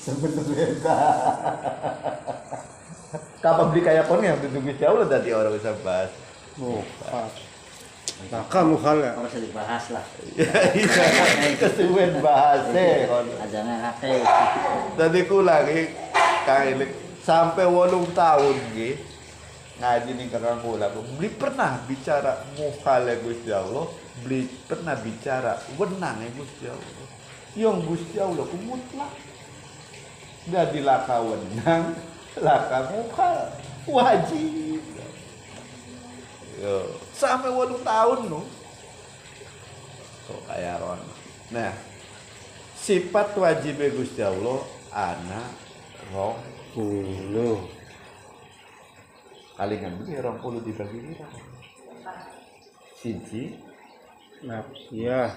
sebenarnya. Kapan beli kayak kon yang itu Gusti Allah tadi orang bisa bahas. Mukhal. Nah, kamu hal ya. Kalau bisa dibahas lah. iya kesuwen bahasnya kon. Ajangan hati. tadi ku lagi kali sampai wolung tahun gitu ngaji nih kakak kula beli pernah bicara mukhale Gusti Allah? Beli pernah bicara wenang ya Gusti Allah? Yang Gusti Allah ku mutlak jadi laka wenang laka mukhal wajib. Yo, sampai wolung tahun nu. Kok kayak ron. Nah sifat wajib Gusti Allah anak roh Puluh. kalingan ini rong puluh dibagi pira siji. Nafsiyah.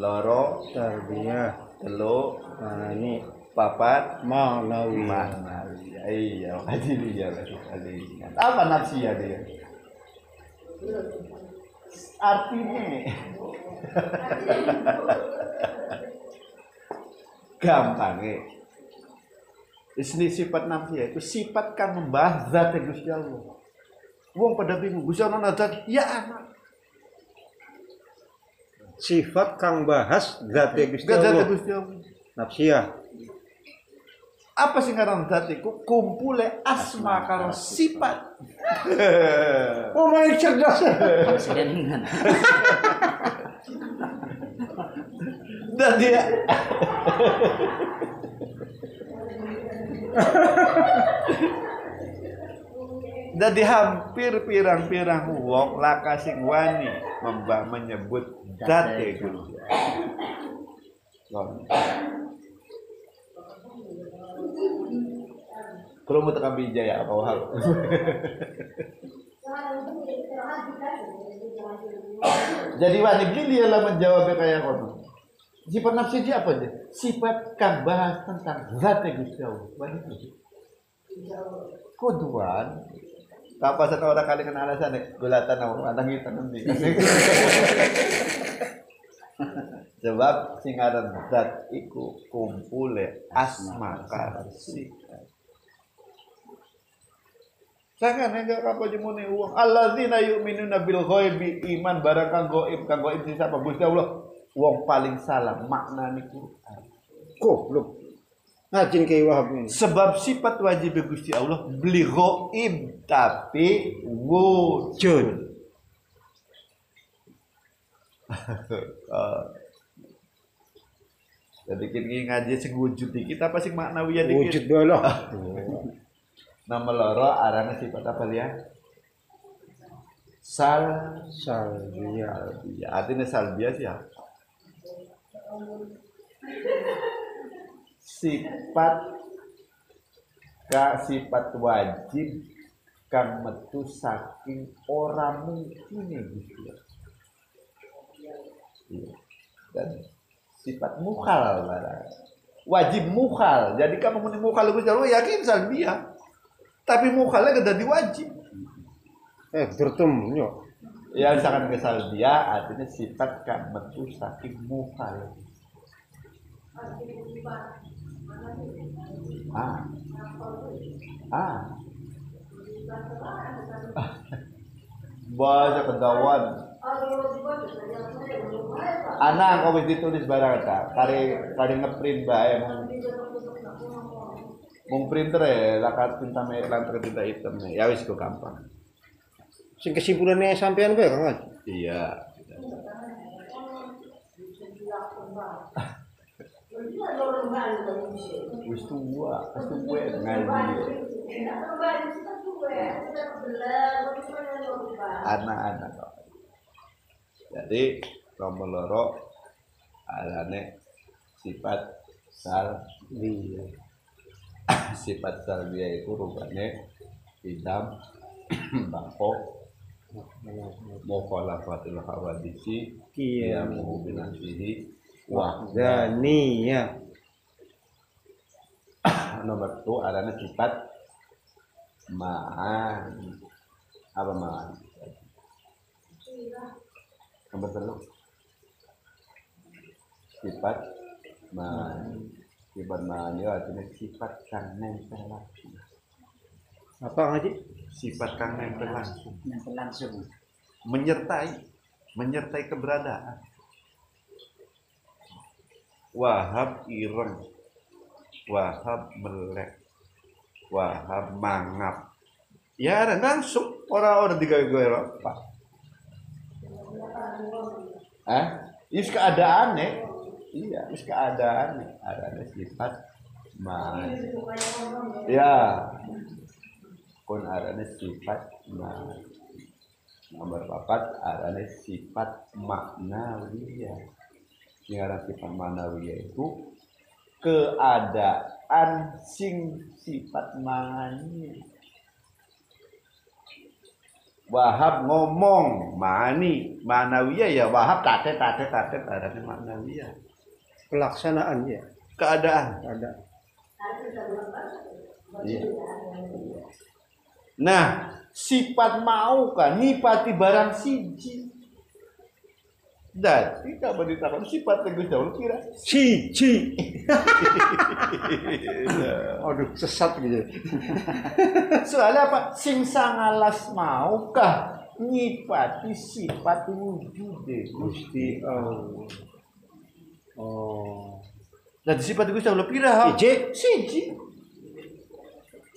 loro. Tarbiyah. Telu Mani. papat Ma'nawiyah. manawi iya kaji dia kalingan apa nafsia dia artinya gampang ya Ini sifat nafsia itu sifat kan membahas zat Gusti Allah. Wong pada bingung, Gusti Allah zat, ya anak. Sifat kang bahas zat Gusti Gak zat Allah. Gusti Allah. Nafsiyah. Apa sih ngaran zat iku? Kumpule asma karo sifat. Oh, main cerdas. Dan dia Jadi hampir pirang-pirang wong laka sing wani menyebut date. Kalau mau tekan bijaya apa hal? Jadi wani beli dia lah menjawabnya kayak kono. Sifat nafsi dia apa aja? Sifat kan bahas tentang zat Gusti Allah. Wani itu. Kuduan. Kapasan orang kali kena alasan ya, gulatan aku anak kita nanti. Sebab singaran zat iku kumpule asma kasih. Sangan enggak apa jemune uang. Alladzina yu'minuna bil ghaibi iman barang kang gaib kang gaib siapa Gusti Allah. Wong paling salah makna Quran. Goblok. Ngajin ke Wahab ini. Sebab sifat wajib Gusti Allah beli gaib tapi wujud. Jadi kini ngaji sing wujud iki kita apa sing maknawiya Wujud dikit. bae lah. Nama loro arana sifat apa ya? Sal salbia. Artinya salbia siapa? Sifat ka sifat wajib kang metu saking ora mungkin ya Gusti. Iya. Dan sifat mukhal barang. Wajib mukhal. Jadi kamu muni mukhal Gusti Allah yakin salbia. Tapi mukhalnya gak jadi wajib. Eh, nyok. Ya misalkan kesal dia artinya sifat kan metu saking mukhal. Ah. Ah. Banyak kedawan. Anak kau ditulis barang ta. Kari kari ngeprint bae mung mung printer ya lakat tinta merah lantar tinta hitam ya wis kok gampang. Sing kesimpulannya sampean bae Kang Haji. Iya. Wis tua, wis tua ngaji. Anak-anak kok. Jadi nomor loro alane sifat sal Iya. sifat salbia itu rupanya hitam bangkok mukhalafatul hawadisi Iya. ya binasihi wahda Zaniyah. nomor itu adanya sifat ma'an apa ma'an nomor telu sifat ma'an sifat ma'ani artinya sifat kang nempel langsung. Apa ngaji? sifat kang nempel langsung. Yang langsung. menyertai menyertai keberadaan. Wahab ireng wahab melek wahab mangap. Ya ada langsung. Orang-orang tiga gue eh is keadaan iya is keadaan ada sifat. Man ya. Kon ada sifat man nomor papat arane sifat maknawiyah. Yang sifat maknawiyah itu keadaan sing sifat mani Wahab ngomong mani manawiyah ya Wahab tate tate tate arane maknawiyah Pelaksanaannya keadaan ada. Iya. Nah, sifat mau kan nipati barang siji. Dan tidak beritakan sifat tegus jauh kira. Si, ci. Aduh, sesat gitu. Soalnya apa? Sing sangalas mau kah nyipati sifat wujud Gusti Allah. Oh. Dan sifat tegus jauh pira? Ije. Siji.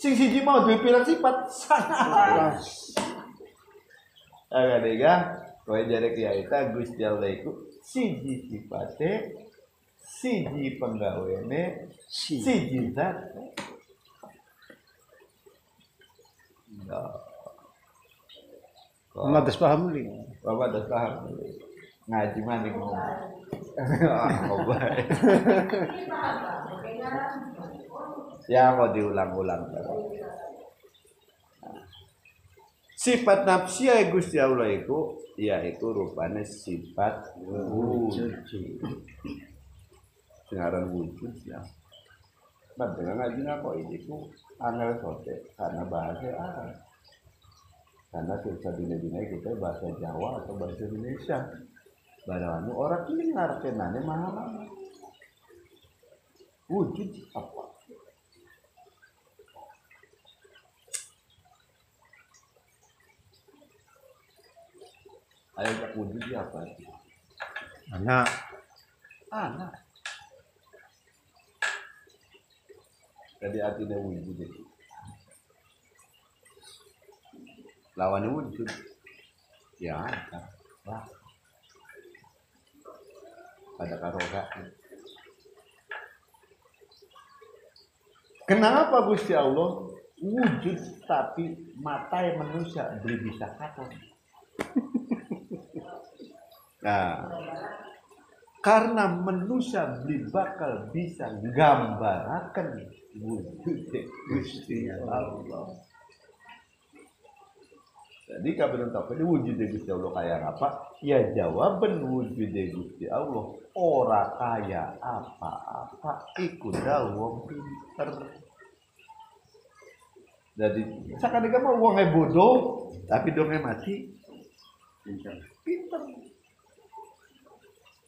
Sing siji mau duwe pirang sifat sangalas. Aga dega, kowe jare kiai ta Gusti Allah iku siji sifate, siji penggawene, Si. siji zat. Nggak paham nih. Bapak udah paham ngaji mana. Ah, ngobrol. ya mau diulang-ulang. Sifat nafsi ya Gusti Allah itu yaitu rupanya sifat wujud. Sekarang wujud ya. Nah, dengan ngaji kok ini ku angel sote karena bahasa Arab. Karena kita dina-dina kita bahasa Jawa atau bahasa Indonesia. Barang orang ini ngarkenane mana Wujud apa? Ayo wujud apa? Anak. Anak. Jadi artinya wujud. Lawannya wujud. Ya, wah. Pada karoga. Kenapa Gusti Allah wujud tapi mata yang manusia belum bisa kata? Nah, karena manusia beli bakal bisa gambarakan wujud Gusti Allah. Jadi kabar tahu ini wujud Gusti Allah kayak apa? Ya jawaban wujud Gusti Allah ora kaya apa-apa ikut wong pinter. Jadi sekarang mau uangnya bodoh tapi dongnya mati pinter. Pinter.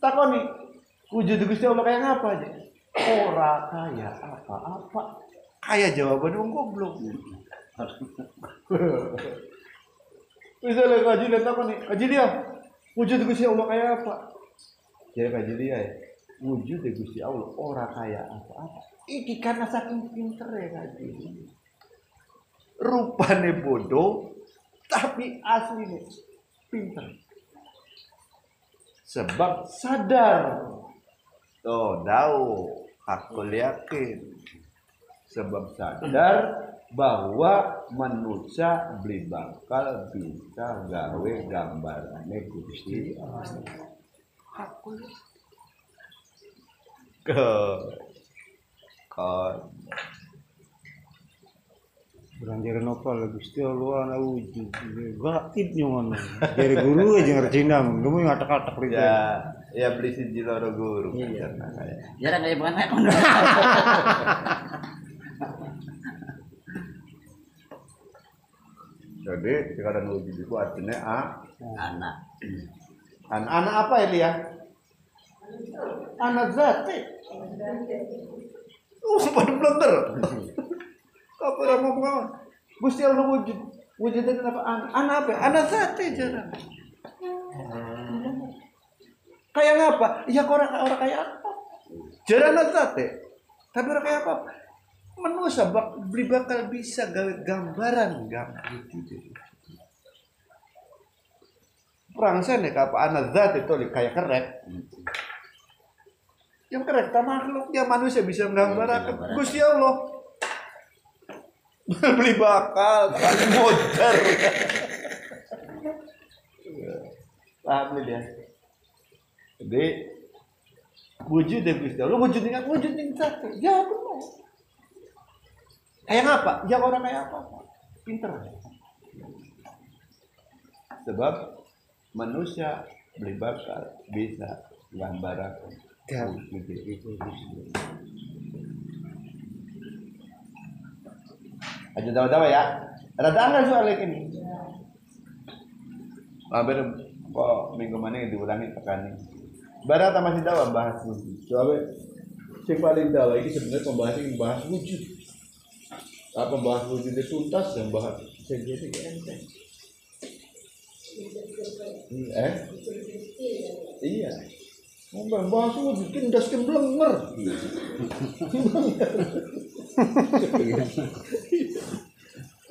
Takoni wujud Gusti Allah kayak apa aja? Ora kaya apa-apa. Kayak jawaban wong goblok. Misalnya kaji dan takoni, kaji dia wujud Gusti Allah kayak apa? Jadi kaji dia ya. Wujud Gusti Allah ora kaya apa-apa. Iki karena saking pinter ya kaji. Rupane bodoh tapi aslinya pinter sebab sadar. Oh tahu. Aku yakin. Sebab sadar bahwa manusia beli bakal bisa gawe gambarannya Gusti. Aku ke kon Kurang jari nopal Gusti Allah anak wujud. Gaib nyoman. Jari guru aja ngerti nang. Kamu yang atak-atak gitu. ya ya beli si jiloro guru Iya. Kayak Jarang kayak bukan aku. jadi sekarang wujud itu artinya a Anak. An anak apa ini ya? Anak zati. pada blunder. Apa orang mau ngomong? Gusti Allah wujud. Wujudnya kenapa? Anak, anak apa? Anak sate jarang. Kayak apa? Ya orang orang kayak apa? Jarang anak sate. Tapi orang kayak apa? Manusia bak, beli bakal bisa gawe gambaran gambar itu. Perang sana apa anak zat itu kayak keret. Yang keret tak makhluk dia manusia bisa menggambarkan Gusti Allah. beli bakal kali. Paham nih dia. Jadi wujud dari Gusti Allah, wujud dengan wujud dengan satu. Ya benar. Kayak apa? Ya orang kayak apa? Pinter. Sebab manusia beli bakal bisa gambaran Ya. wujud itu. Aja tahu-tahu ya. Rada anggar soal ini. Hampir kok minggu mana diulangi tekanin. Barat masih tahu bahas wujud. Soalnya yang paling tahu ini sebenarnya pembahasan yang bahas wujud. Apa bahas wujud itu tuntas yang bahas sejati enteng. Eh? Iya. Ngomong bahas wujud tindas kan blenger.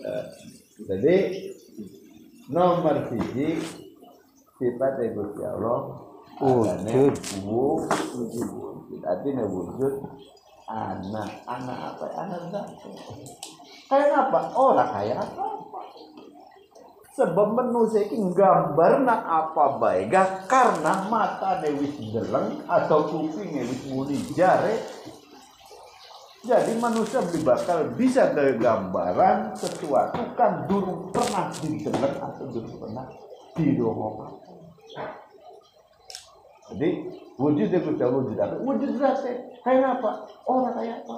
Eh, Jadi nomor siji sifat Gusti Allah. Adanya wujud. Artinya wujud anak. Anak apa? Anak satu kayak apa? Orang kayak apa? Sebab manusia ini gambar na apa baik gak karena mata wis deleng atau kuping wis muli jare jadi manusia bakal bisa dari gambaran sesuatu kan dulu pernah didengar atau dulu pernah didongong. Jadi wujud itu wujud apa? Wujud berarti kayak apa? Orang kayak apa?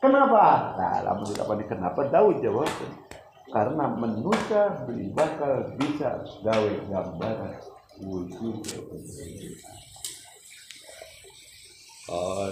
Kenapa? Nah, lama apa kenapa? Tahu jawabnya. Karena manusia bakal bisa gawe gambaran wujud. Oh.